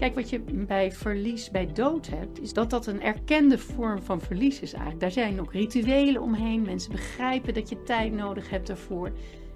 Kijk, wat je bij verlies, bij dood hebt, is dat dat een erkende vorm van verlies is eigenlijk. Daar zijn ook rituelen omheen. Mensen begrijpen dat je tijd nodig hebt daarvoor.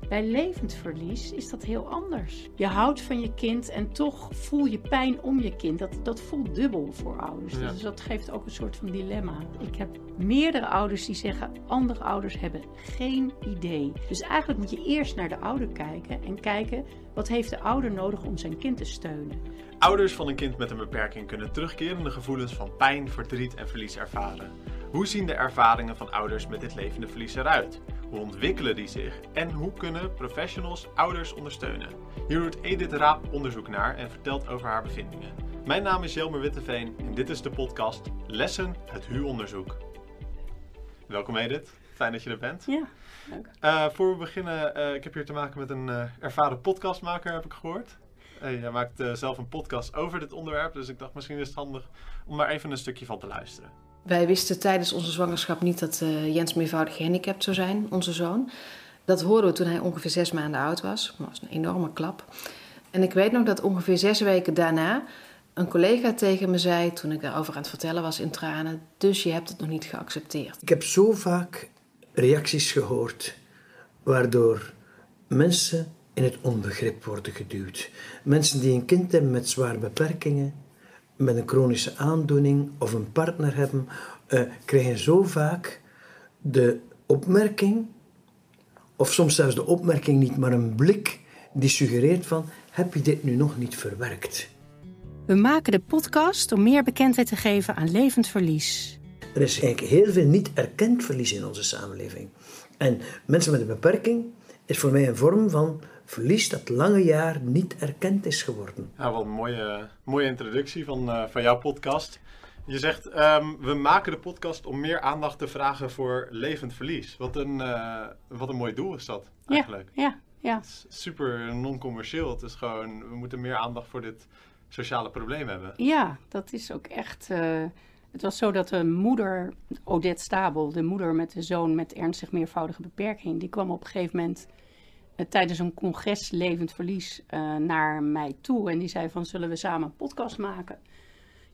Bij levend verlies is dat heel anders. Je houdt van je kind en toch voel je pijn om je kind. Dat, dat voelt dubbel voor ouders. Ja. Dus dat geeft ook een soort van dilemma. Ik heb meerdere ouders die zeggen: andere ouders hebben geen idee. Dus eigenlijk moet je eerst naar de ouder kijken en kijken wat heeft de ouder nodig om zijn kind te steunen. Ouders van een kind met een beperking kunnen terugkerende gevoelens van pijn, verdriet en verlies ervaren. Hoe zien de ervaringen van ouders met dit levende verlies eruit? Hoe ontwikkelen die zich? En hoe kunnen professionals ouders ondersteunen? Hier doet Edith Raap onderzoek naar en vertelt over haar bevindingen. Mijn naam is Jelmer Witteveen en dit is de podcast Lessen uit HU-onderzoek. Welkom Edith, fijn dat je er bent. Ja, leuk. Eh, voor we beginnen, eh, ik heb hier te maken met een eh, ervaren podcastmaker, heb ik gehoord. Uh, jij maakt zelf een podcast over dit onderwerp, dus ik dacht misschien is het handig om daar even een stukje van te luisteren. Wij wisten tijdens onze zwangerschap niet dat eh, Jens meervoudig gehandicapt zou zijn, onze zoon. Dat hoorden we toen hij ongeveer zes maanden oud was. Dat was een enorme klap. En ik weet nog dat ongeveer zes weken daarna een collega tegen me zei, toen ik daarover aan het vertellen was in tranen, dus je hebt het nog niet geaccepteerd. Ik heb zo vaak reacties gehoord waardoor mensen in het onbegrip worden geduwd. Mensen die een kind hebben met zware beperkingen, met een chronische aandoening of een partner hebben, eh, krijgen zo vaak de opmerking, of soms zelfs de opmerking niet, maar een blik die suggereert van, heb je dit nu nog niet verwerkt? We maken de podcast om meer bekendheid te geven aan levend verlies. Er is eigenlijk heel veel niet erkend verlies in onze samenleving. En mensen met een beperking is voor mij een vorm van verlies dat lange jaar niet erkend is geworden. Ja, wat een mooie, mooie introductie van, uh, van jouw podcast. Je zegt, um, we maken de podcast om meer aandacht te vragen voor levend verlies. Wat een, uh, wat een mooi doel is dat eigenlijk. Ja, ja, ja. Het is super non-commercieel. Het is gewoon, we moeten meer aandacht voor dit sociale probleem hebben. Ja, dat is ook echt... Uh, het was zo dat de moeder, Odette Stabel, de moeder met de zoon met ernstig meervoudige beperking, die kwam op een gegeven moment tijdens een congres Levend Verlies uh, naar mij toe. En die zei van, zullen we samen een podcast maken?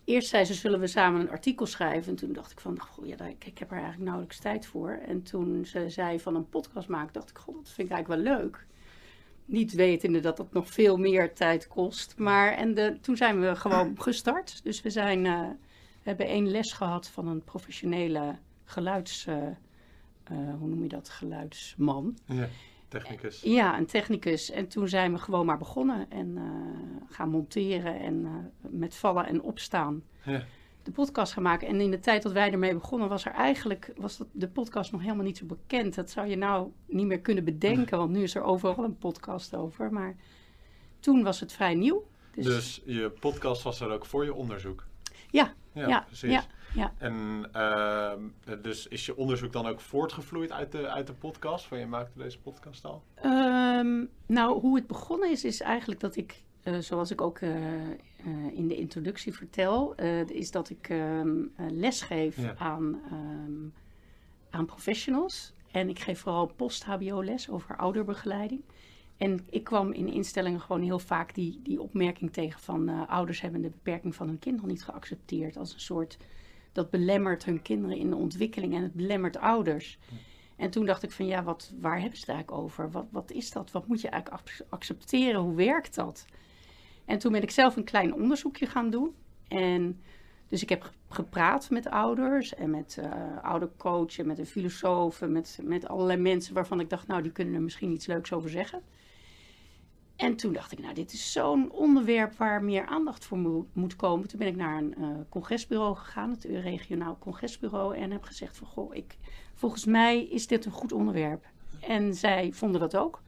Eerst zei ze, zullen we samen een artikel schrijven? En toen dacht ik van, goh, ja, ik, ik heb er eigenlijk nauwelijks tijd voor. En toen ze zei van een podcast maken, dacht ik, god, dat vind ik eigenlijk wel leuk. Niet wetende dat dat nog veel meer tijd kost. Maar en de, toen zijn we gewoon gestart. Dus we zijn... Uh, we hebben één les gehad van een professionele geluids... Uh, hoe noem je dat? Geluidsman. Ja, technicus. Ja, een technicus. En toen zijn we gewoon maar begonnen. En uh, gaan monteren en met vallen en opstaan. Ja. De podcast gaan maken. En in de tijd dat wij ermee begonnen, was er eigenlijk was de podcast nog helemaal niet zo bekend. Dat zou je nou niet meer kunnen bedenken, want nu is er overal een podcast over. Maar toen was het vrij nieuw. Dus, dus je podcast was er ook voor je onderzoek? Ja, ja, ja precies. Ja, ja. En uh, dus is je onderzoek dan ook voortgevloeid uit de, uit de podcast? Van je maakte deze podcast al? Um, nou, hoe het begonnen is, is eigenlijk dat ik, uh, zoals ik ook uh, in de introductie vertel, is dat ik um, lesgeef ja. aan, um, aan professionals. En ik geef vooral post-HBO-les over ouderbegeleiding. En ik kwam in instellingen gewoon heel vaak die, die opmerking tegen van uh, ouders hebben de beperking van hun kind nog niet geaccepteerd. Als een soort, dat belemmert hun kinderen in de ontwikkeling en het belemmert ouders. En toen dacht ik van ja, wat, waar hebben ze het eigenlijk over? Wat, wat is dat? Wat moet je eigenlijk accepteren? Hoe werkt dat? En toen ben ik zelf een klein onderzoekje gaan doen. En dus ik heb gepraat met ouders en met uh, oudercoach en met een filosoof en met, met allerlei mensen waarvan ik dacht, nou, die kunnen er misschien iets leuks over zeggen. En toen dacht ik, nou, dit is zo'n onderwerp waar meer aandacht voor mo moet komen. Toen ben ik naar een uh, congresbureau gegaan, het regionaal congresbureau, en heb gezegd van, goh, ik, volgens mij is dit een goed onderwerp. En zij vonden dat ook.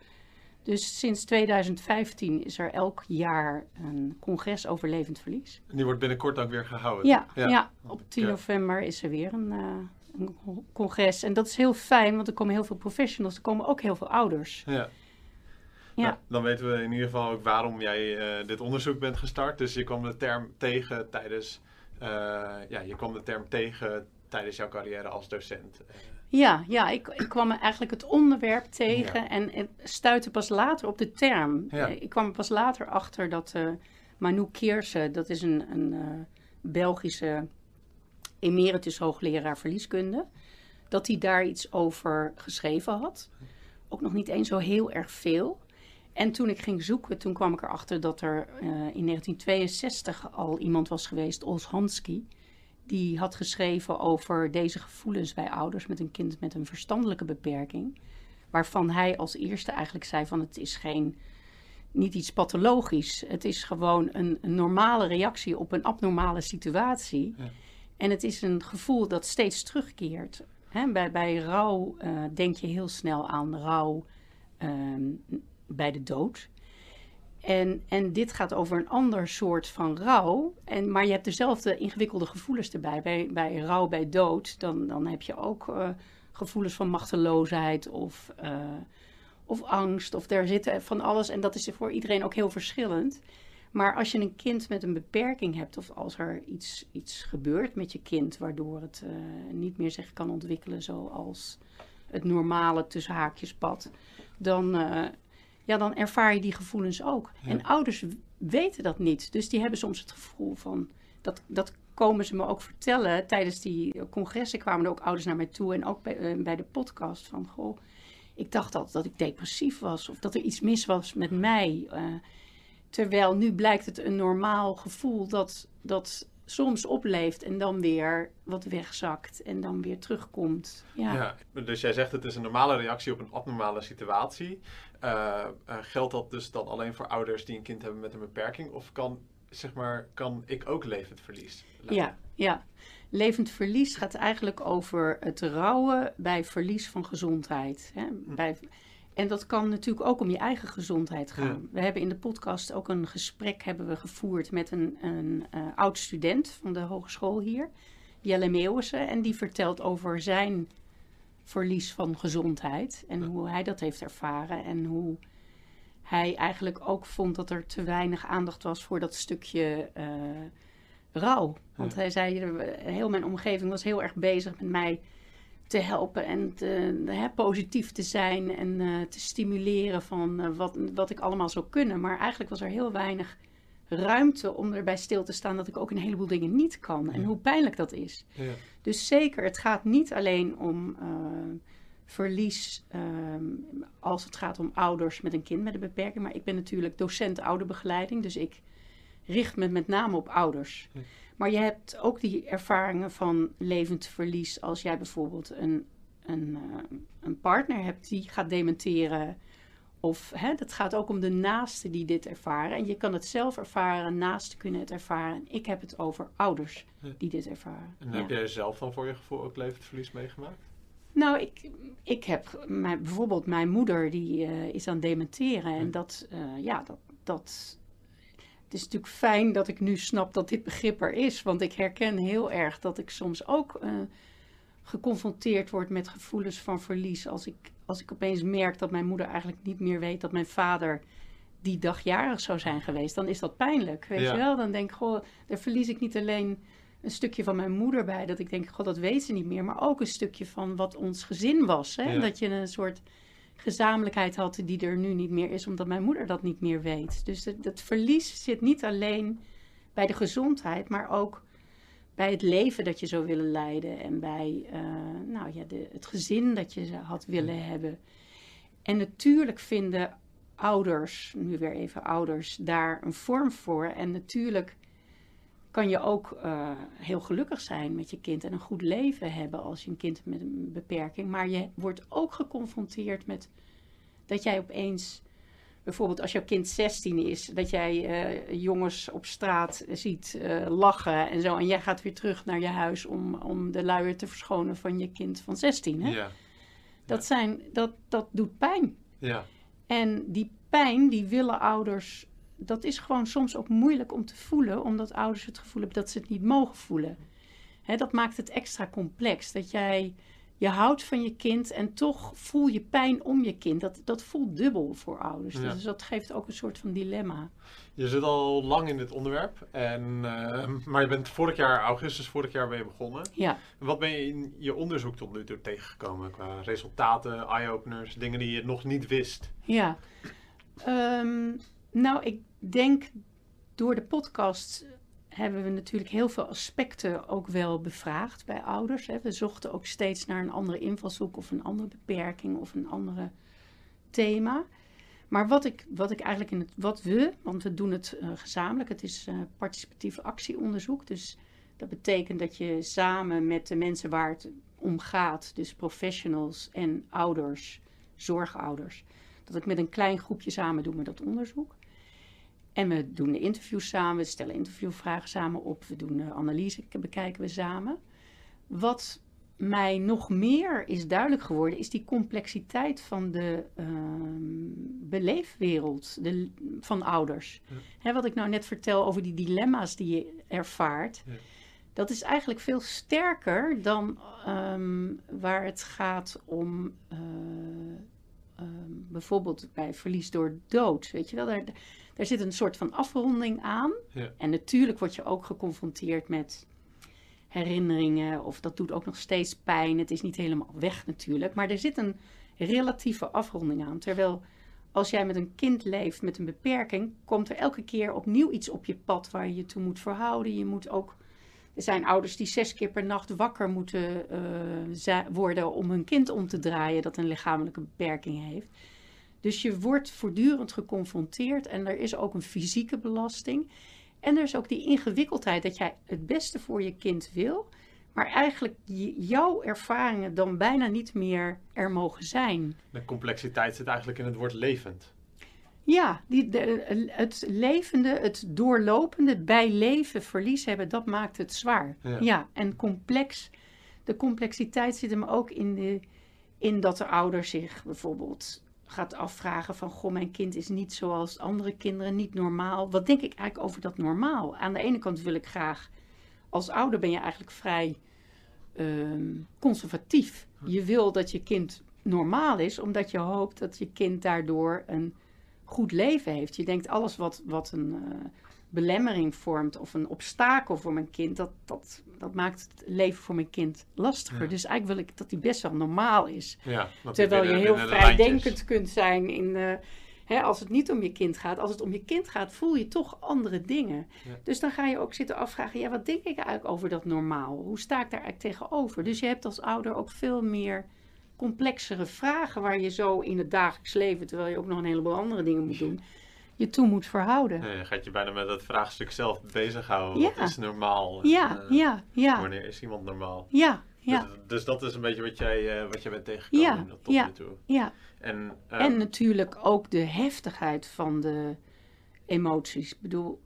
Dus sinds 2015 is er elk jaar een congres over levend verlies. En die wordt binnenkort ook weer gehouden? Ja, ja. ja op 10 november is er weer een, uh, een, congres. En dat is heel fijn, want er komen heel veel professionals, er komen ook heel veel ouders. Ja. Ja. Nou, dan weten we in ieder geval ook waarom jij uh, dit onderzoek bent gestart. Dus je kwam de term tegen tijdens, uh, ja, je kwam de term tegen tijdens jouw carrière als docent. Ja, ja ik, ik kwam eigenlijk het onderwerp tegen ja. en, en stuitte pas later op de term. Ja. Ik kwam pas later achter dat uh, Manu Keerse, dat is een, een Belgische emeritus hoogleraar verlieskunde, dat hij daar iets over geschreven had. Ook nog niet eens zo heel erg veel. En toen ik ging zoeken, toen kwam ik erachter dat er uh, in 1962 al iemand was geweest, Ols Hansky. Die had geschreven over deze gevoelens bij ouders met een kind met een verstandelijke beperking. Waarvan hij als eerste eigenlijk zei van het is geen, niet iets pathologisch. Het is gewoon een, een normale reactie op een abnormale situatie. Ja. En het is een gevoel dat steeds terugkeert. bij, bij rouw uh, denk je heel snel aan rouw uh, bij de dood. En, en dit gaat over een ander soort van rouw. En, maar je hebt dezelfde ingewikkelde gevoelens erbij. Bij, bij rouw bij dood, dan, dan heb je ook uh, gevoelens van machteloosheid of, uh, of angst. Of er zitten van alles. En dat is voor iedereen ook heel verschillend. Maar als je een kind met een beperking hebt, of als er iets, iets gebeurt met je kind, waardoor het uh, niet meer zich kan ontwikkelen zoals het normale tussen haakjes pad, dan, ja, dan ervaar je die gevoelens ook. En ouders weten dat niet. Dus die hebben soms het gevoel van, dat, dat komen ze me ook vertellen. Tijdens die congressen kwamen er ook ouders naar mij toe en ook bij, uh, bij de podcast van, goh, ik dacht altijd dat ik depressief was of dat er iets mis was met mij. Terwijl nu blijkt het een normaal gevoel dat, dat soms opleeft en dan weer wat wegzakt en dan weer terugkomt. Ja. ja dus jij zegt het is een normale reactie op een abnormale situatie. Uh, uh, geldt dat dus dan alleen voor ouders die een kind hebben met een beperking? Of kan, zeg maar, kan ik ook levend verlies? Ja, ja. Levend verlies gaat eigenlijk over het rouwen bij verlies van gezondheid. Hè? Hm. En dat kan natuurlijk ook om je eigen gezondheid gaan. We hebben in de podcast ook een gesprek hebben we gevoerd met een, een uh, oud student van de hogeschool hier, Jelle Meeuwissen. En die vertelt over zijn verlies van gezondheid en hoe hij dat heeft ervaren. En hoe hij eigenlijk ook vond dat er te weinig aandacht was voor dat stukje uh, rouw. Want hij zei, heel mijn omgeving was heel erg bezig met mij te helpen en te, hè, positief te zijn en uh, te stimuleren van uh, wat, wat ik allemaal zou kunnen. Maar eigenlijk was er heel weinig ruimte om erbij stil te staan dat ik ook een heleboel dingen niet kan en hoe pijnlijk dat is. Ja. Dus zeker, het gaat niet alleen om uh, verlies ehm, als het gaat om ouders met een kind met een beperking, maar ik ben natuurlijk docent ouderbegeleiding, dus ik richt me met name op ouders. Maar je hebt ook die ervaringen van levend verlies als jij bijvoorbeeld een, een, uh, een partner hebt die gaat dementeren. Of hè, dat gaat ook om de naasten die dit ervaren. En je kan het zelf ervaren, naasten kunnen het ervaren. Ik heb het over ouders die dit ervaren. En heb jij zelf dan voor je gevoel ook levend verlies meegemaakt? Nou, ik, ik heb mijn, bijvoorbeeld mijn moeder die uh, is aan het dementeren. En dat, uh, ja, dat, dat het is natuurlijk fijn dat ik nu snap dat dit begrip er is. Want ik herken heel erg dat ik soms ook uh, geconfronteerd word met gevoelens van verlies. Als ik, als ik opeens merk dat mijn moeder eigenlijk niet meer weet dat mijn vader die dag jarig zou zijn geweest. Dan is dat pijnlijk, weet je wel. Dan denk ik, goh, daar verlies ik niet alleen een stukje van mijn moeder bij. Dat ik denk, god, dat weet ze niet meer. Maar ook een stukje van wat ons gezin was. Hè? Ja. Dat je een soort gezamenlijkheid had die er nu niet meer is, omdat mijn moeder dat niet meer weet. Dus het, het verlies zit niet alleen bij de gezondheid, maar ook bij het leven dat je zou willen leiden en bij uh, nou, ja, de, het gezin dat je had willen hebben. En natuurlijk vinden ouders, nu weer even ouders, daar een vorm voor. En natuurlijk kan je ook uh, heel gelukkig zijn met je kind en een goed leven hebben als je een kind met een beperking. Maar je wordt ook geconfronteerd met dat jij opeens, bijvoorbeeld als jouw kind 16 is, dat jij uh, jongens op straat ziet uh, lachen en zo. En jij gaat weer terug naar je huis om, om de luier te verschonen van je kind van 16. Hè? Ja. Dat, ja. Zijn, dat, dat doet pijn. Ja. En die pijn, die willen ouders dat is gewoon soms ook moeilijk om te voelen, omdat ouders het gevoel hebben dat ze het niet mogen voelen. Dat maakt het extra complex. Dat jij, je houdt van je kind en toch voel je pijn om je kind. Dat, dat voelt dubbel voor ouders. Ja. Dus dat geeft ook een soort van dilemma. Je zit al lang in dit onderwerp, en, uh, maar je bent vorig jaar, augustus vorig jaar ben je begonnen. Ja. Wat ben je in je onderzoek tot nu toe tegengekomen qua resultaten, eye-openers, dingen die je nog niet wist? Ja, um, nou, ik denk door de podcast hebben we natuurlijk heel veel aspecten ook wel bevraagd bij ouders. Hè. We zochten ook steeds naar een andere invalshoek of een andere beperking of een andere thema. Maar wat ik, wat ik eigenlijk in het, wat we, want we doen het uh, gezamenlijk, het is uh, participatief actieonderzoek. Dus dat betekent dat je samen met de mensen waar het om gaat, dus professionals en ouders, zorgouders, dat ik met een klein groepje samen doe met dat onderzoek. En we doen de interviews samen, we stellen interviewvragen samen op, we doen de analyse, bekijken we samen. Wat mij nog meer is duidelijk geworden, is die complexiteit van de uh, beleefwereld de, van ouders. wat ik nou net vertel over die dilemma's die je ervaart, ja. dat is eigenlijk veel sterker dan um, waar het gaat om uh, um, bijvoorbeeld bij verlies door dood. Weet je wel, daar, daar zit een soort van afronding aan. Ja. En natuurlijk word je ook geconfronteerd met herinneringen, of dat doet ook nog steeds pijn. Het is niet helemaal weg natuurlijk, maar er zit een relatieve afronding aan. Terwijl als jij met een kind leeft met een beperking, komt er elke keer opnieuw iets op je pad waar je je toe moet verhouden. Je moet ook. Er zijn ouders die zes keer per nacht wakker moeten uh, worden om hun kind om te draaien dat een lichamelijke beperking heeft. Dus je wordt voortdurend geconfronteerd en er is ook een fysieke belasting. En er is ook die ingewikkeldheid dat jij het beste voor je kind wil, maar eigenlijk jouw ervaringen dan bijna niet meer er mogen zijn. De complexiteit zit eigenlijk in het woord levend. Ja, die, de, het levende, het doorlopende, bij leven verlies hebben, dat maakt het zwaar. Ja, ja en complex. De complexiteit zit hem ook in, de, in dat de ouder zich bijvoorbeeld gaat afvragen van... goh, mijn kind is niet zoals andere kinderen, niet normaal. Wat denk ik eigenlijk over dat normaal? Aan de ene kant wil ik graag... als ouder ben je eigenlijk vrij ehm, conservatief. Je wil dat je kind normaal is, omdat je hoopt dat je kind daardoor een goed leven heeft. Je denkt alles wat, wat een... Uh, belemmering vormt of een obstakel voor mijn kind, dat, dat, dat maakt het leven voor mijn kind lastiger. Dus eigenlijk wil ik dat hij best wel normaal is. Ja, Terwijl je heel vrijdenkend kunt zijn in. Hè, als het niet om je kind gaat, als het om je kind gaat, voel je toch andere dingen. Dus dan ga je ook zitten afvragen: ja, wat denk ik eigenlijk over dat normaal? Hoe sta ik daar eigenlijk tegenover? Dus je hebt als ouder ook veel meer complexere vragen waar je zo in het dagelijks leven, terwijl je ook nog een heleboel andere dingen moet doen je toe moet verhouden. Nee, je gaat je bijna met dat vraagstuk zelf bezighouden. Ja. Wat is normaal? Ja, uh, ja, ja. Wanneer is iemand normaal? Ja, ja. Dus, dus dat is een beetje wat jij, uh, wat jij bent tegengekomen ja, tot ja, nu toe. Ja. En, um, en natuurlijk ook de heftigheid van de emoties. Ik bedoel,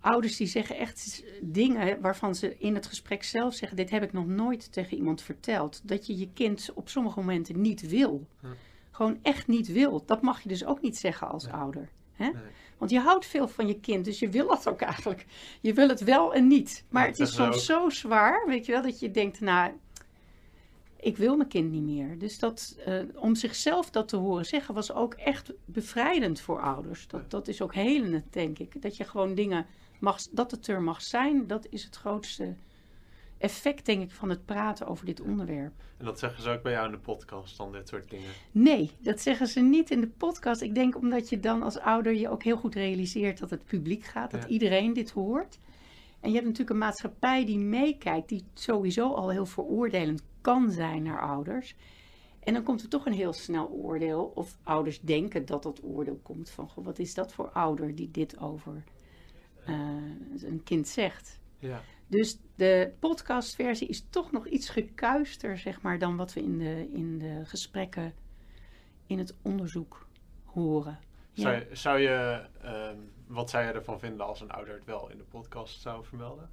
ouders die zeggen echt dingen waarvan ze in het gesprek zelf zeggen: Dit heb ik nog nooit tegen iemand verteld. Dat je je kind op sommige momenten niet wil. Hm gewoon echt niet wil. Dat mag je dus ook niet zeggen als ouder. Hè? Want je houdt veel van je kind, dus je wil dat ook eigenlijk. Je wil het wel en niet. Maar het is soms zo zwaar, weet je wel, dat je denkt, nou, ik wil mijn kind niet meer. Dus dat, uh, om zichzelf dat te horen zeggen, was ook echt bevrijdend voor ouders. Dat, dat is ook helend, denk ik. Dat je gewoon dingen mag, dat het er mag zijn, dat is het grootste effect, denk ik, van het praten over dit onderwerp. En dat zeggen ze ook bij jou in de podcast, dan dit soort dingen? Nee, dat zeggen ze niet in de podcast. Ik denk omdat je dan als ouder je ook heel goed realiseert dat het publiek gaat, dat iedereen dit hoort. En je hebt natuurlijk een maatschappij die meekijkt, die sowieso al heel veroordelend kan zijn naar ouders. En dan komt er toch een heel snel oordeel, of ouders denken dat dat oordeel komt van, goh, wat is dat voor ouder die dit over uh, een kind zegt. Ja. Dus de podcastversie is toch nog iets gekuister, zeg maar, dan wat we in de, in de gesprekken in het onderzoek horen. Zou, je, zou je ehm, wat zou je ervan vinden als een ouder het wel in de podcast zou vermelden?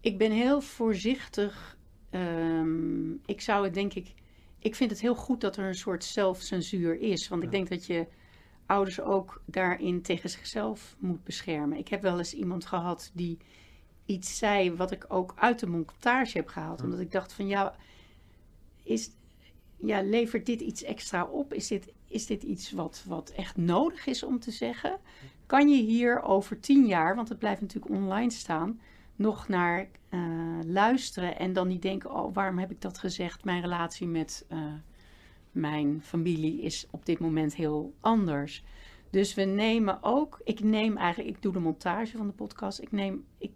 Ik ben heel voorzichtig. Um, ik zou het denk ik. Ik vind het heel goed dat er een soort zelfcensuur is. Want ik denk dat je ouders ook daarin tegen zichzelf moet beschermen. Ik heb wel eens iemand gehad die iets zei wat ik ook uit de montage heb gehaald. Omdat ik dacht van ja, is, ja, levert dit iets extra op? Is dit, is dit iets wat, wat echt nodig is om te zeggen? Kan je hier over tien jaar, want het blijft natuurlijk online staan, nog naar uh, luisteren en dan niet denken: oh, waarom heb ik dat gezegd? Mijn relatie met uh, mijn familie is op dit moment heel anders. Dus we nemen ook, ik neem eigenlijk, ik doe de montage van de podcast. Ik neem, ik,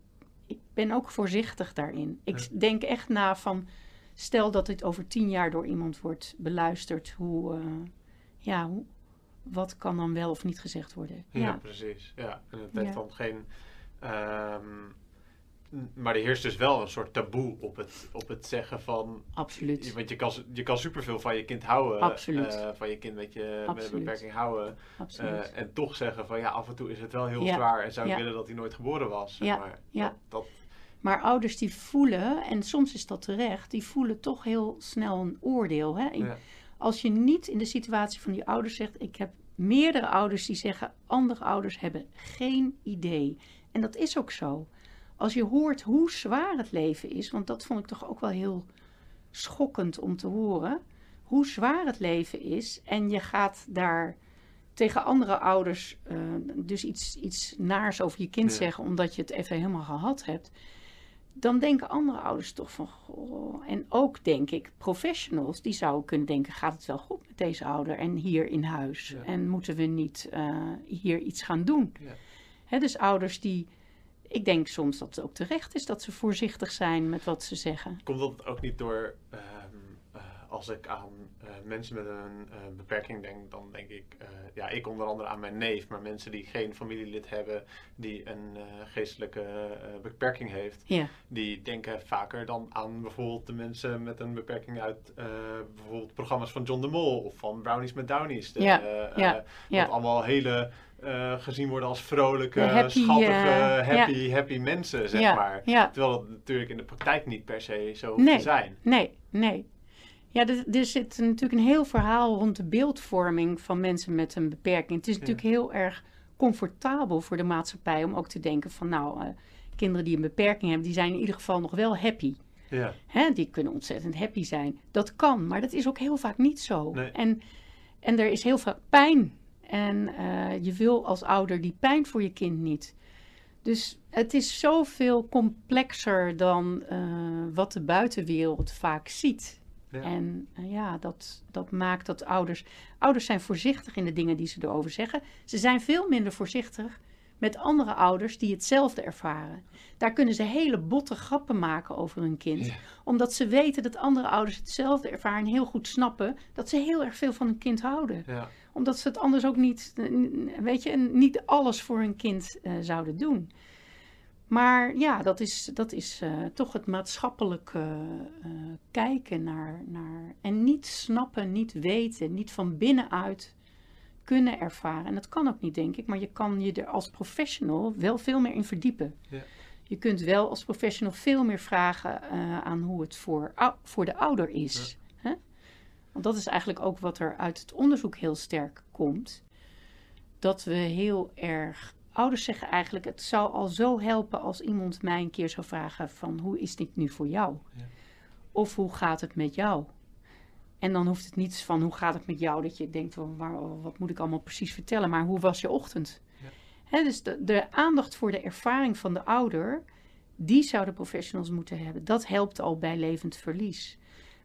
ik ben ook voorzichtig daarin. Ik denk echt na van, stel dat dit over tien jaar door iemand wordt beluisterd, hoe, uh, ja, hoe, wat kan dan wel of niet gezegd worden? Ja, precies. Ja, en het heeft dan geen. Um, maar er heerst dus wel een soort taboe op het, op het zeggen van... Absoluut. Want je kan, je kan superveel van je kind houden. Absoluut. Uh, van je kind met, je, met een beperking houden. Absoluut. Uh, en toch zeggen van ja, af en toe is het wel heel zwaar. En zou ik willen dat hij nooit geboren was. Zeg ja. Maar, ja. Dat, dat... maar ouders die voelen, en soms is dat terecht... die voelen toch heel snel een oordeel. Hè? Als je niet in de situatie van die ouders zegt... ik heb meerdere ouders die zeggen... andere ouders hebben geen idee. En dat is ook zo als je hoort hoe zwaar het leven is, want dat vond ik toch ook wel heel schokkend om te horen, hoe zwaar het leven is en je gaat daar tegen andere ouders uh, dus iets, iets naars over je kind zeggen omdat je het even helemaal gehad hebt, dan denken andere ouders toch van, goh, en ook denk ik professionals, die zouden kunnen denken, gaat het wel goed met deze ouder en hier in huis? En moeten we niet uh, hier iets gaan doen? Ja. Dus ouders die ik denk soms dat het ook terecht is dat ze voorzichtig zijn met wat ze zeggen. Komt dat ook niet door, uh, uh, als ik aan uh, mensen met een eh, beperking denk, dan denk ik, ja, ik onder andere aan mijn neef, maar mensen die geen familielid hebben die een geestelijke beperking heeft, die denken vaker dan aan bijvoorbeeld de mensen met een beperking uit bijvoorbeeld programma's van John de Mol of van Brownies met Downies. De, ja. ja. Wat allemaal hele uh, gezien worden als vrolijke, happy, schattige, uh, happy, ja. happy mensen, zeg ja, maar. Ja. Terwijl dat natuurlijk in de praktijk niet per se zo nee, te zijn. Nee, nee. Ja, er, er, zit natuurlijk een heel verhaal rond de beeldvorming van mensen met een beperking. Het is natuurlijk heel erg comfortabel voor de maatschappij om ook te denken van nou, uh, kinderen die een beperking hebben, die zijn in ieder geval nog wel happy. Ja. Hè, die kunnen ontzettend happy zijn. Dat kan, maar dat is ook heel vaak niet zo. Nee. En, en er is heel veel pijn en uh, je wil als ouder die pijn voor je kind niet. Dus het is zoveel complexer dan uh, wat de buitenwereld vaak ziet. Ja. En uh, ja, dat, dat maakt dat ouders. Ouders zijn voorzichtig in de dingen die ze erover zeggen. Ze zijn veel minder voorzichtig met andere ouders die hetzelfde ervaren. Daar kunnen ze hele botte grappen maken over hun kind. Ja. Omdat ze weten dat andere ouders hetzelfde ervaren en heel goed snappen dat ze heel erg veel van hun kind houden. Ja omdat ze het anders ook niet, weet je, niet alles voor hun kind uh, zouden doen. Maar ja, dat is, dat is uh, toch het maatschappelijke uh, kijken naar, naar. En niet snappen, niet weten, niet van binnenuit kunnen ervaren. En dat kan ook niet, denk ik. Maar je kan je er als professional wel veel meer in verdiepen. Ja. Je kunt wel als professional veel meer vragen aan hoe het voor, voor de ouder is. Want dat is eigenlijk ook wat er uit het onderzoek heel sterk komt. Dat we heel erg. Ouders zeggen eigenlijk: het zou al zo helpen als iemand mij een keer zou vragen: van hoe is dit nu voor jou? Ja. Of hoe gaat het met jou? En dan hoeft het niet van hoe gaat het met jou dat je denkt: waar, wat moet ik allemaal precies vertellen? Maar hoe was je ochtend? Ja. Dus de, de aandacht voor de ervaring van de ouder, die zouden professionals moeten hebben. Dat helpt al bij levend verlies.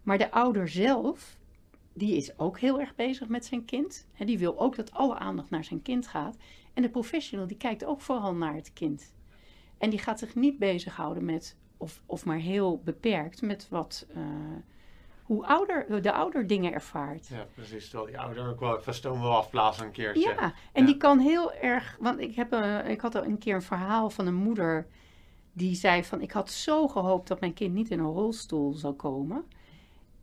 Maar de ouder zelf, die is ook heel erg bezig met zijn kind. Die wil ook dat alle aandacht naar zijn kind gaat. En de professional die kijkt ook vooral naar het kind. En die gaat zich niet bezighouden met, of, of maar heel beperkt, met wat, uh, hoe ouder, de ouder dingen ervaart. Ja, precies. Terwijl die ouder ook wel stoom wil afblazen een keertje. Ja, en ja. die kan heel erg, want ik, heb, uh, ik had een keer een verhaal van een moeder die zei van, ik had zo gehoopt dat mijn kind niet in een rolstoel zou komen.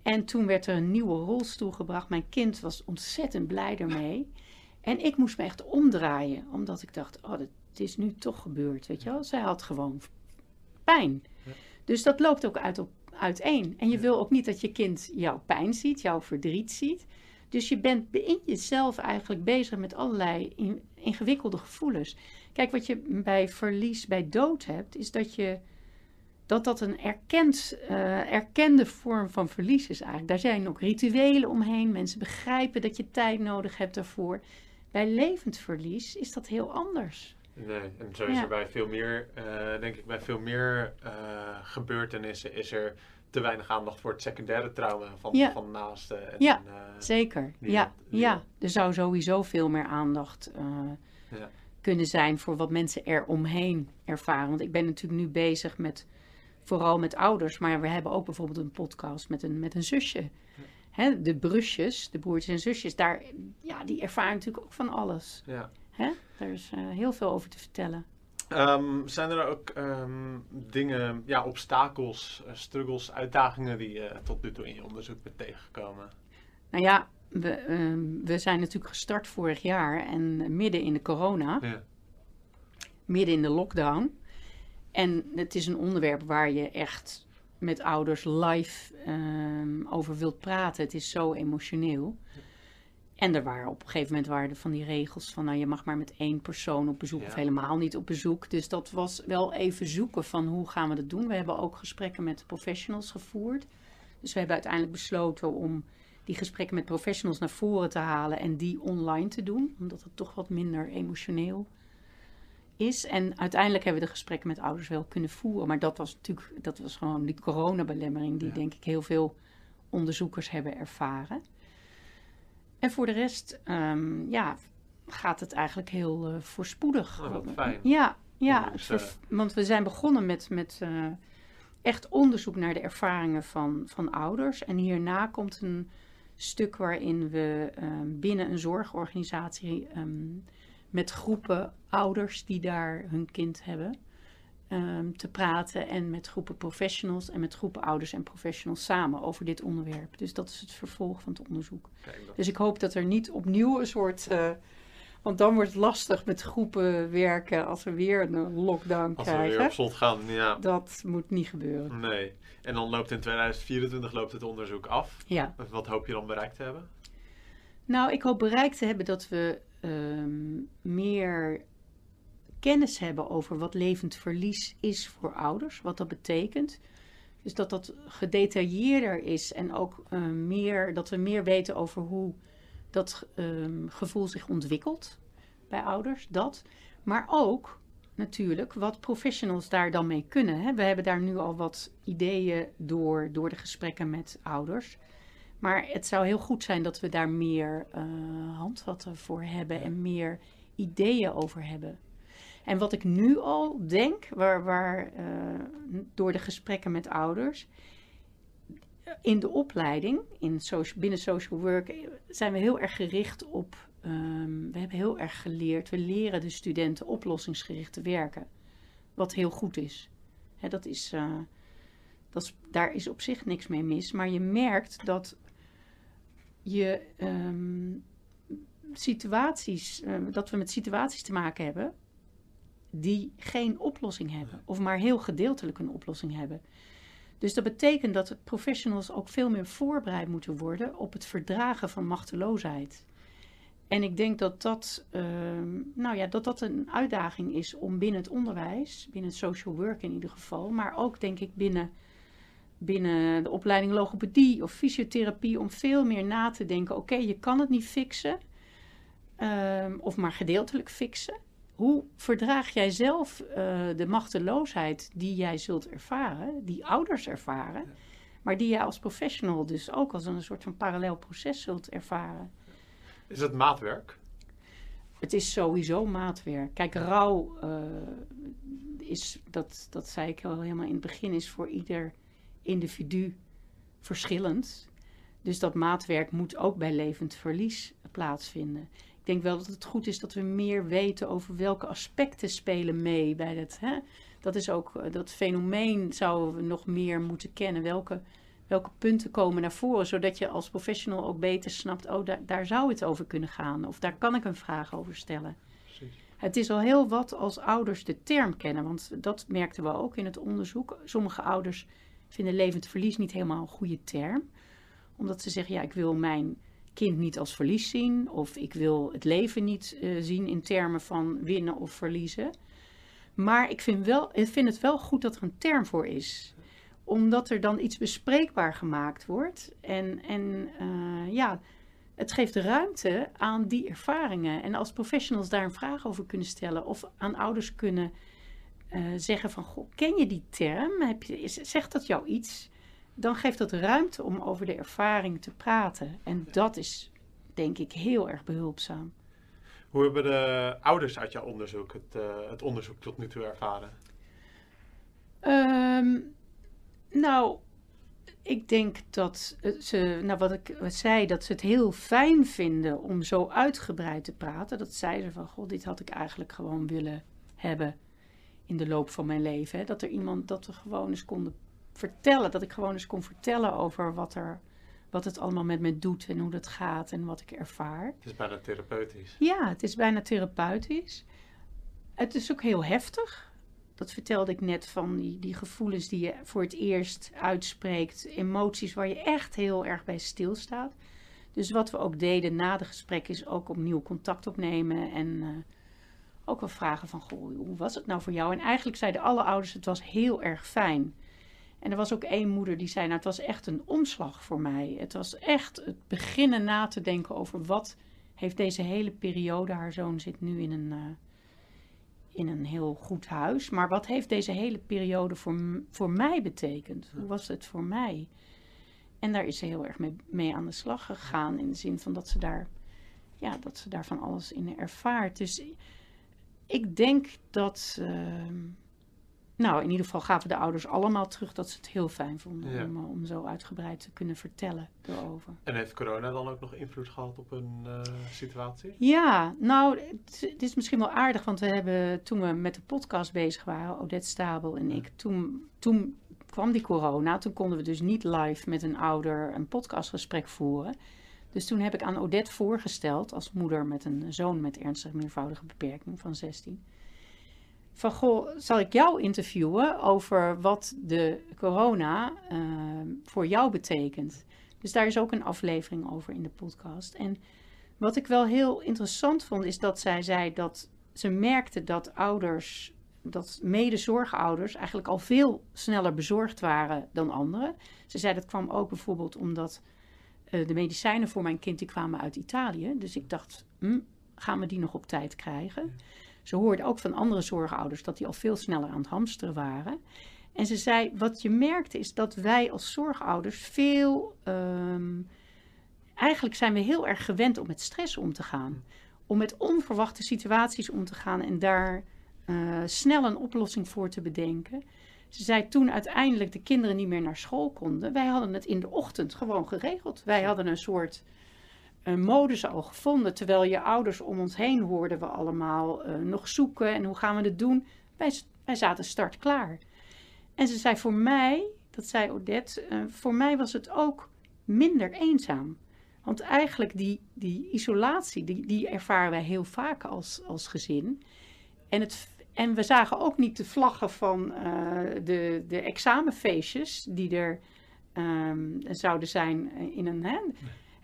En toen werd er een nieuwe rolstoel gebracht. Mijn kind was ontzettend blij ermee. En ik moest me echt omdraaien, omdat ik dacht: oh, het is nu toch gebeurd. Weet je wel? Zij had gewoon pijn. Dus dat loopt ook uit op, uiteen. En je wil ook niet dat je kind jouw pijn ziet, jouw verdriet ziet. Dus je bent in jezelf eigenlijk bezig met allerlei in, ingewikkelde gevoelens. Kijk, wat je bij verlies, bij dood hebt, is dat je dat dat een erkend, uh, erkende vorm van verlies is eigenlijk. Daar zijn ook rituelen omheen. Mensen begrijpen dat je tijd nodig hebt daarvoor. Bij levend verlies is dat heel anders. Nee, en zo is ja. er bij veel meer, uh, denk ik, bij veel meer uh, gebeurtenissen is er te weinig aandacht voor het secundaire trauma van, Ja. van naasten. En, Ja. eh, Zeker, ja. ja. Er zou sowieso veel meer aandacht eh, Ja. kunnen zijn voor wat mensen er omheen ervaren. Want ik ben natuurlijk nu bezig met, vooral met ouders, maar we hebben ook bijvoorbeeld een podcast met een, met een zusje. Hè, de brusjes, de broertjes en zusjes, daar, ja, die ervaren natuurlijk ook van alles. ja. Hè? Daar is eh, heel veel over te vertellen. Ehm, zijn er ook ehm, dingen, ja, obstakels, eh, struggles, uitdagingen die je tot nu toe in je onderzoek bent tegengekomen? Nou ja, we, ehm, we zijn natuurlijk gestart vorig jaar en midden in de corona. Ja. midden in de lockdown. En het is een onderwerp waar je echt met ouders live over wilt praten. Het is zo emotioneel. En er waren op een gegeven moment waren er van die regels van nou, je mag maar met één persoon op bezoek Ja. of helemaal niet op bezoek. Dus dat was wel even zoeken van hoe gaan we dat doen. We hebben ook gesprekken met professionals gevoerd. Dus we hebben uiteindelijk besloten om die gesprekken met professionals naar voren te halen en die online te doen, omdat het toch wat minder emotioneel is. En uiteindelijk hebben we de gesprekken met ouders wel kunnen voeren. Maar dat was natuurlijk, dat was gewoon die coronabelemmering die Ja. denk ik heel veel onderzoekers hebben ervaren. En voor de rest, ehm, ja, gaat het eigenlijk heel eh, voorspoedig. Oh, wat fijn. Ja, ja dus, eh, want we zijn begonnen met, met eh, echt onderzoek naar de ervaringen van, van ouders. En hierna komt een stuk waarin we ehm, binnen een zorgorganisatie ehm, met groepen ouders die daar hun kind hebben ehm, te praten. En met groepen professionals en met groepen ouders en professionals samen over dit onderwerp. Dus dat is het vervolg van het onderzoek. Dus ik hoop dat er niet opnieuw een soort. eh, want dan wordt het lastig met groepen werken als we weer een lockdown als we weer krijgen. op slot gaan, ja. Dat moet niet gebeuren. Nee. En dan loopt in 2024 loopt het onderzoek af. Ja. Wat hoop je dan bereikt te hebben? Nou, ik hoop bereikt te hebben dat we ehm, meer kennis hebben over wat levend verlies is voor ouders, wat dat betekent. Dus dat dat gedetailleerder is en ook eh, meer, dat we meer weten over hoe dat ehm, gevoel zich ontwikkelt bij ouders. Dat. Maar ook natuurlijk wat professionals daar dan mee kunnen. Hè. We hebben daar nu al wat ideeën door, door de gesprekken met ouders. Maar het zou heel goed zijn dat we daar meer eh, handvatten voor hebben en meer ideeën over hebben. En wat ik nu al denk, waar, waar, eh, door de gesprekken met ouders, in de opleiding, in binnen social work, eh, zijn we heel erg gericht op, ehm, we hebben heel erg geleerd, we leren de studenten oplossingsgericht te werken. Wat heel goed is. Dat is, eh, dat. Daar is op zich niks mee mis, maar je merkt dat je ehm, situaties, dat we met situaties te maken hebben die geen oplossing hebben, of maar heel gedeeltelijk een oplossing hebben. Dus dat betekent dat professionals ook veel meer voorbereid moeten worden op het verdragen van machteloosheid. En ik denk dat dat, ehm, nou ja, dat dat een uitdaging is om binnen het onderwijs, binnen het social work in ieder geval, maar ook denk ik binnen, binnen de opleiding logopedie of fysiotherapie, om veel meer na te denken: oké, je kan het niet fixen, ehm, of maar gedeeltelijk fixen. Hoe verdraag jij zelf eh, de machteloosheid die jij zult ervaren, die ouders ervaren, maar die jij als professional dus ook als een soort van parallel proces zult ervaren? Is het maatwerk? Het is sowieso maatwerk. Kijk, rouw eh, is, dat, dat zei ik al helemaal in het begin, is voor ieder individu verschillend. Dus dat maatwerk moet ook bij levend verlies plaatsvinden. Ik denk wel dat het goed is dat we meer weten over welke aspecten spelen mee bij dat. Hè? Dat is ook eh, dat fenomeen zouden we nog meer moeten kennen. Welke, welke punten komen naar voren, zodat je als professional ook beter snapt, oh, daar, daar zou het over kunnen gaan. Of daar kan ik een vraag over stellen. Precies. Het is al heel wat als ouders de term kennen, want dat merkten we ook in het onderzoek. Sommige ouders vinden levend verlies niet helemaal een goede term, omdat ze zeggen, ja, ik wil mijn kind niet als verlies zien, of ik wil het leven niet eh, zien in termen van winnen of verliezen. Maar ik vind, wel, ik vind het wel goed dat er een term voor is omdat er dan iets bespreekbaar gemaakt wordt. En, en uh, ja, het geeft ruimte aan die ervaringen. En als professionals daar een vraag over kunnen stellen, of aan ouders kunnen uh, zeggen van, goh, ken je die term? Heb je, zegt dat jou iets? Dan geeft dat ruimte om over de ervaring te praten. En dat is, denk ik, heel erg behulpzaam. Hoe hebben de ouders uit jouw onderzoek het, uh, het onderzoek tot nu toe ervaren? Um, nou, ik denk dat ze, nou wat ik zei, dat ze het heel fijn vinden om zo uitgebreid te praten. Dat zeiden van, god, dit had ik eigenlijk gewoon willen hebben in de loop van mijn leven. Hè? Dat er iemand, dat we gewoon eens konden vertellen, dat ik gewoon eens kon vertellen over wat er, wat het allemaal met me doet en hoe dat gaat en wat ik ervaar. Het is bijna therapeutisch. Ja, het is bijna therapeutisch. Het is ook heel heftig dat vertelde ik net van die, die gevoelens die je voor het eerst uitspreekt. Emoties waar je echt heel erg bij stilstaat. Dus wat we ook deden na de gesprek is ook opnieuw contact opnemen. En uh, ook wel vragen van, goh, hoe was het nou voor jou? En eigenlijk zeiden alle ouders, het was heel erg fijn. En er was ook één moeder die zei, nou het was echt een omslag voor mij. Het was echt het beginnen na te denken over wat heeft deze hele periode, haar zoon zit nu in een... Uh, in een heel goed huis. Maar wat heeft deze hele periode voor, voor mij betekend? Hoe was het voor mij? En daar is ze heel erg mee, mee aan de slag gegaan. In de zin van dat ze daar, ja, dat ze daar van alles in ervaart. Dus ik denk dat. Ehm, nou, in ieder geval gaven de ouders allemaal terug dat ze het heel fijn vonden om, eh, om zo uitgebreid te kunnen vertellen erover. En heeft corona dan ook nog invloed gehad op hun uh, situatie? Ja, nou, het, is misschien wel aardig, want we hebben toen we met de podcast bezig waren, Odette Stabel en ik, toen, toen kwam die corona. Toen konden we dus niet live met een ouder een podcastgesprek voeren. Dus toen heb ik aan Odette voorgesteld, als moeder met een zoon met ernstige meervoudige beperking van 16 van goh, zal ik jou interviewen over wat de corona uh, voor jou betekent. Dus daar is ook een aflevering over in de podcast. En wat ik wel heel interessant vond, is dat zij zei dat ze merkte dat ouders, dat medezorgouders eigenlijk al veel sneller bezorgd waren dan anderen. Ze zei dat kwam ook bijvoorbeeld omdat uh, de medicijnen voor mijn kind die kwamen uit Italië. Dus ik dacht, hm, gaan we die nog op tijd krijgen? Ze hoorde ook van andere zorgouders dat die al veel sneller aan het hamsteren waren. En ze zei, wat je merkte is dat wij als zorgouders veel... Ehm, eigenlijk zijn we heel erg gewend om met stress om te gaan. Om met onverwachte situaties om te gaan en daar uh, snel een oplossing voor te bedenken. Ze zei toen uiteindelijk de kinderen niet meer naar school konden. Wij hadden het in de ochtend gewoon geregeld. Wij hadden een soort een modus al gevonden. Terwijl je ouders om ons heen hoorden we allemaal uh, nog zoeken en hoe gaan we het doen. Wij, zaten start klaar. En ze zei voor mij, dat zei Odette, uh, voor mij was het ook minder eenzaam. Want eigenlijk die, die isolatie, die, die ervaren wij heel vaak als, als gezin. En, het, en we zagen ook niet de vlaggen van uh, de, de examenfeestjes die er um, zouden zijn in een... Hè,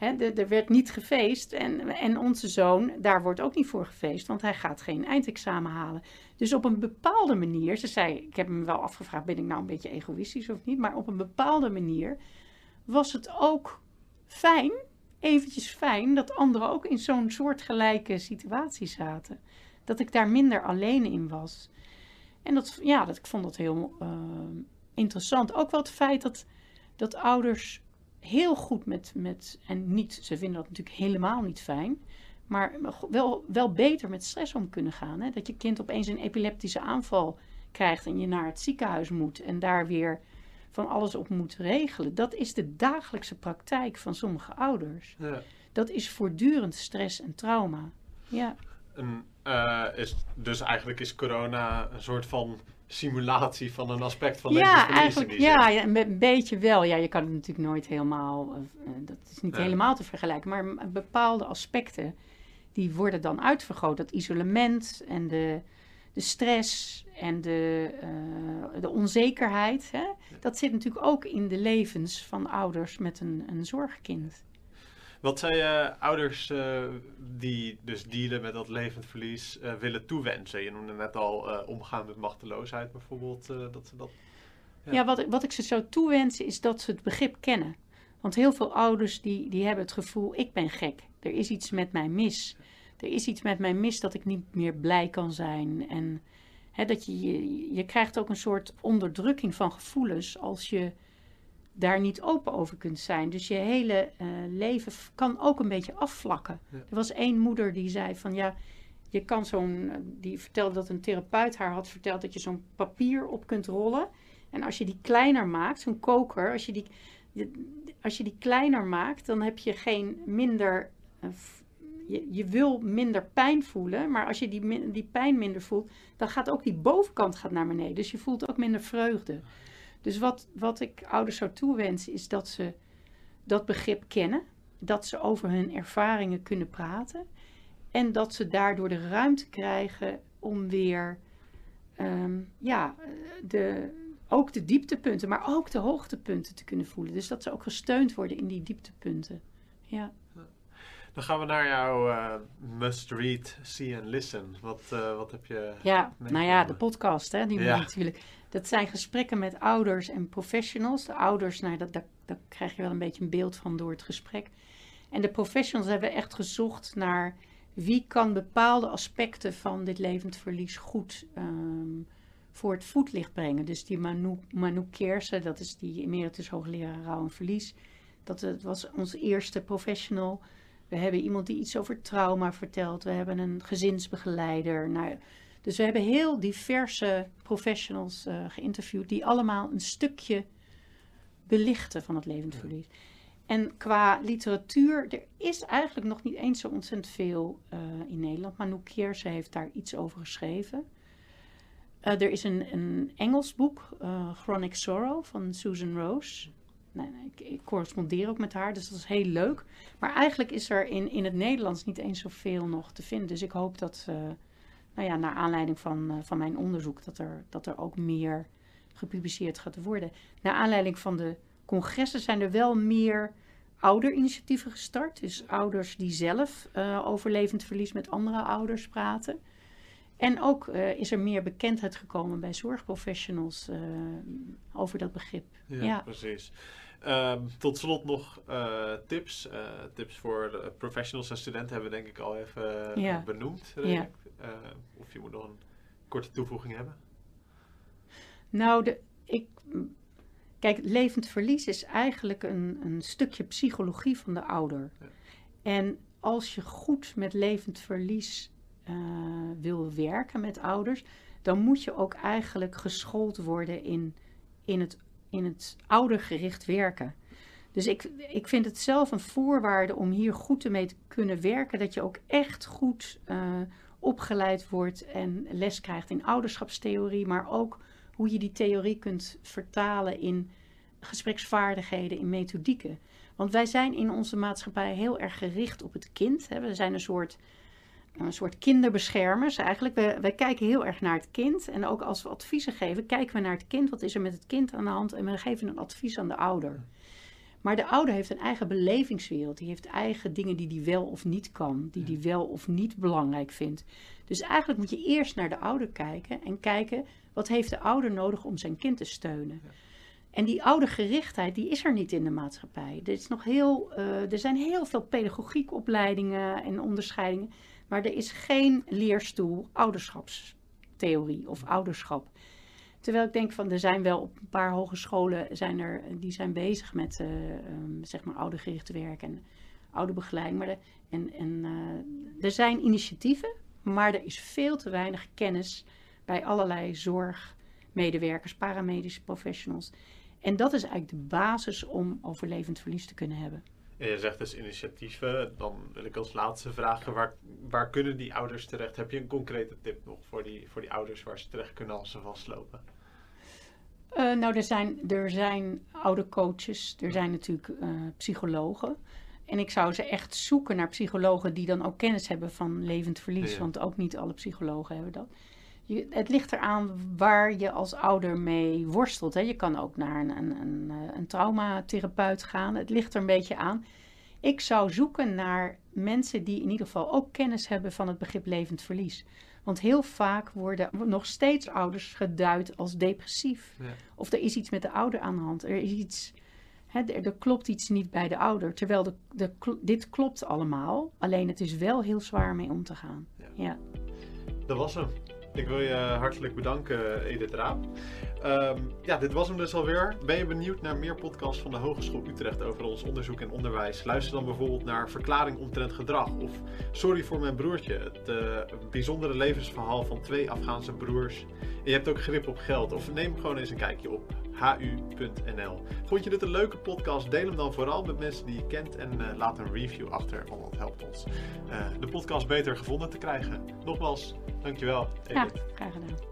er werd niet gefeest en, en onze zoon, daar wordt ook niet voor gefeest, want hij gaat geen eindexamen halen. Dus op een bepaalde manier, ze zei, ik heb me wel afgevraagd, ben ik nou een beetje egoïstisch of niet, maar op een bepaalde manier was het ook fijn, eventjes fijn, dat anderen ook in zo'n soortgelijke situatie zaten. Dat ik daar minder alleen in was. En dat, ja, dat, ik vond dat heel uh, interessant. Ook wel het feit dat, dat ouders heel goed met, met, en niet, ze vinden dat natuurlijk helemaal niet fijn, maar wel, wel beter met stress om kunnen gaan. Hè? Dat je kind opeens een epileptische aanval krijgt en je naar het ziekenhuis moet en daar weer van alles op moet regelen. Dat is de dagelijkse praktijk van sommige ouders. Ja. Dat is voortdurend stress en trauma. Ja. En, uh, is, dus eigenlijk is corona een soort van simulatie van een aspect van deze ja, eigenlijk, ja, ja, een beetje wel. Ja, je kan het natuurlijk nooit helemaal, uh, dat is niet helemaal te vergelijken, maar bepaalde aspecten die worden dan uitvergroot. Dat isolement en de, de stress en de, uh, de onzekerheid, hè? dat zit natuurlijk ook in de levens van ouders met een, een zorgkind. Wat zou je ouders uh, die dus dealen met dat levend verlies uh, willen toewensen? Je noemde net al uh, omgaan met machteloosheid bijvoorbeeld. dat ze dat, ja, wat, wat ik ze zou toewensen is dat ze het begrip kennen. Want heel veel ouders die, die hebben het gevoel, ik ben gek. Er is iets met mij mis. Er is iets met mij mis dat ik niet meer blij kan zijn. En hè, dat je, je krijgt ook een soort onderdrukking van gevoelens als je daar niet open over kunt zijn. Dus je hele uh, leven kan ook een beetje afvlakken. Er was één moeder die zei van ja, je kan zo'n, die vertelde dat een therapeut haar had verteld dat je zo'n papier op kunt rollen. En als je die kleiner maakt, zo'n koker, als je die, als je die kleiner maakt, dan heb je geen minder. Uh, je, je wil minder pijn voelen, maar als je die, die pijn minder voelt, dan gaat ook die bovenkant gaat naar beneden. Dus je voelt ook minder vreugde. Dus wat, wat ik ouders zou toewensen, is dat ze dat begrip kennen, dat ze over hun ervaringen kunnen praten en dat ze daardoor de ruimte krijgen om weer ehm, ja, de, ook de dieptepunten, maar ook de hoogtepunten te kunnen voelen. Dus dat ze ook gesteund worden in die dieptepunten. Ja. Dan gaan we naar jouw uh, must read, see and listen. Wat, uh, wat heb je. Ja, nou ja, de podcast, hè, die ja. natuurlijk. Dat zijn gesprekken met ouders en professionals. De ouders, nou, dat, daar, daar krijg je wel een beetje een beeld van door het gesprek. En de professionals hebben echt gezocht naar wie kan bepaalde aspecten van dit levend verlies goed um, voor het voetlicht brengen. Dus die Manu, Manu dat is die emeritus hoogleraar rouw en verlies. Dat, dat was onze eerste professional. We hebben iemand die iets over trauma vertelt. We hebben een gezinsbegeleider. Nou, dus we hebben heel diverse professionals uh, geïnterviewd die allemaal een stukje belichten van het levend verlies. En qua literatuur, er is eigenlijk nog niet eens zo ontzettend veel uh, in Nederland. Manu Keerse heeft daar iets over geschreven. Uh, er is een, een Engels boek, Chronic Sorrow, van Susan Rose. Nee, nee, ik, ik, correspondeer ook met haar, dus dat is heel leuk. Maar eigenlijk is er in, in het Nederlands niet eens zoveel nog te vinden. Dus ik hoop dat, nou ja, naar aanleiding van, van mijn onderzoek, dat er, dat er ook meer gepubliceerd gaat worden. Naar aanleiding van de congressen zijn er wel meer ouderinitiatieven gestart. Dus ouders die zelf uh, over levend verlies met andere ouders praten. En ook uh, is er meer bekendheid gekomen bij zorgprofessionals uh, over dat begrip. Ja, ja. precies. Um, tot slot nog tips. tips voor professionals en studenten hebben we denk ik al even ja. benoemd. Ja. of je moet nog een korte toevoeging hebben? Nou, de, ik Kijk, levend verlies is eigenlijk een, een stukje psychologie van de ouder. Ja. En als je goed met levend verlies uh, wil werken met ouders, dan moet je ook eigenlijk geschoold worden in, in, het, in het oudergericht werken. Dus ik, ik vind het zelf een voorwaarde om hier goed mee te kunnen werken, dat je ook echt goed uh, opgeleid wordt en les krijgt in ouderschapstheorie, maar ook hoe je die theorie kunt vertalen in gespreksvaardigheden, in methodieken. Want wij zijn in onze maatschappij heel erg gericht op het kind. Hè. We zijn een soort, een soort kinderbeschermers eigenlijk. We, wij kijken heel erg naar het kind. En ook als we adviezen geven, kijken we naar het kind. Wat is er met het kind aan de hand? En we geven een advies aan de ouder. Maar de ouder heeft een eigen belevingswereld. Die heeft eigen dingen die hij wel of niet kan. Die hij wel of niet belangrijk vindt. Dus eigenlijk moet je eerst naar de ouder kijken. En kijken, wat heeft de ouder nodig om zijn kind te steunen? En die oude gerichtheid, die is er niet in de maatschappij. Er, is nog heel, uh, er zijn heel veel pedagogiekopleidingen en onderscheidingen. Maar er is geen leerstoel ouderschapstheorie of ouderschap. Terwijl ik denk van, er zijn wel op een paar hogescholen zijn er, die zijn bezig met uh, um, zeg maar oudergericht werk en ouderbegeleiding. Maar en uh, er zijn initiatieven, maar er is veel te weinig kennis bij allerlei zorgmedewerkers, paramedische professionals. En dat is eigenlijk de basis om overlevend verlies te kunnen hebben. En je zegt dus initiatieven. Dan wil ik als laatste vragen, waar, waar kunnen die ouders terecht? Heb je een concrete tip nog voor die, voor die ouders waar ze terecht kunnen als ze vastlopen? Uh, nou, er zijn, er zijn oude coaches, er zijn natuurlijk uh, psychologen. En ik zou ze echt zoeken naar psychologen die dan ook kennis hebben van levend verlies. Ja. Want ook niet alle psychologen hebben dat je, het ligt eraan waar je als ouder mee worstelt. Hè. Je kan ook naar een, een, een, eh, een traumatherapeut gaan. Het ligt er een beetje aan. Ik zou zoeken naar mensen die in ieder geval ook kennis hebben van het begrip levend verlies. Want heel vaak worden nog steeds ouders geduid als depressief. Ja. Of er is iets met de ouder aan de hand. Er is iets, hè, er, er, klopt iets niet bij de ouder. Terwijl de, de, dit klopt allemaal. Alleen het is wel heel zwaar mee om te gaan. Ja. ja. Dat was hem. Ik wil je hartelijk bedanken, Edith Raap. Ehm, ja, dit was hem dus alweer. Ben je benieuwd naar meer podcasts van de Hogeschool Utrecht over ons onderzoek en onderwijs? Luister dan bijvoorbeeld naar Verklaring omtrent gedrag of Sorry voor mijn broertje, het uh, bijzondere levensverhaal van twee Afghaanse broers. Je hebt ook grip op geld of neem gewoon eens een kijkje op hu.nl. Vond je dit een leuke podcast? Deel hem dan vooral met mensen die je kent en uh, laat een review achter, want dat helpt ons uh, de podcast beter gevonden te krijgen. Nogmaals, dankjewel. Edith. Ja, graag gedaan.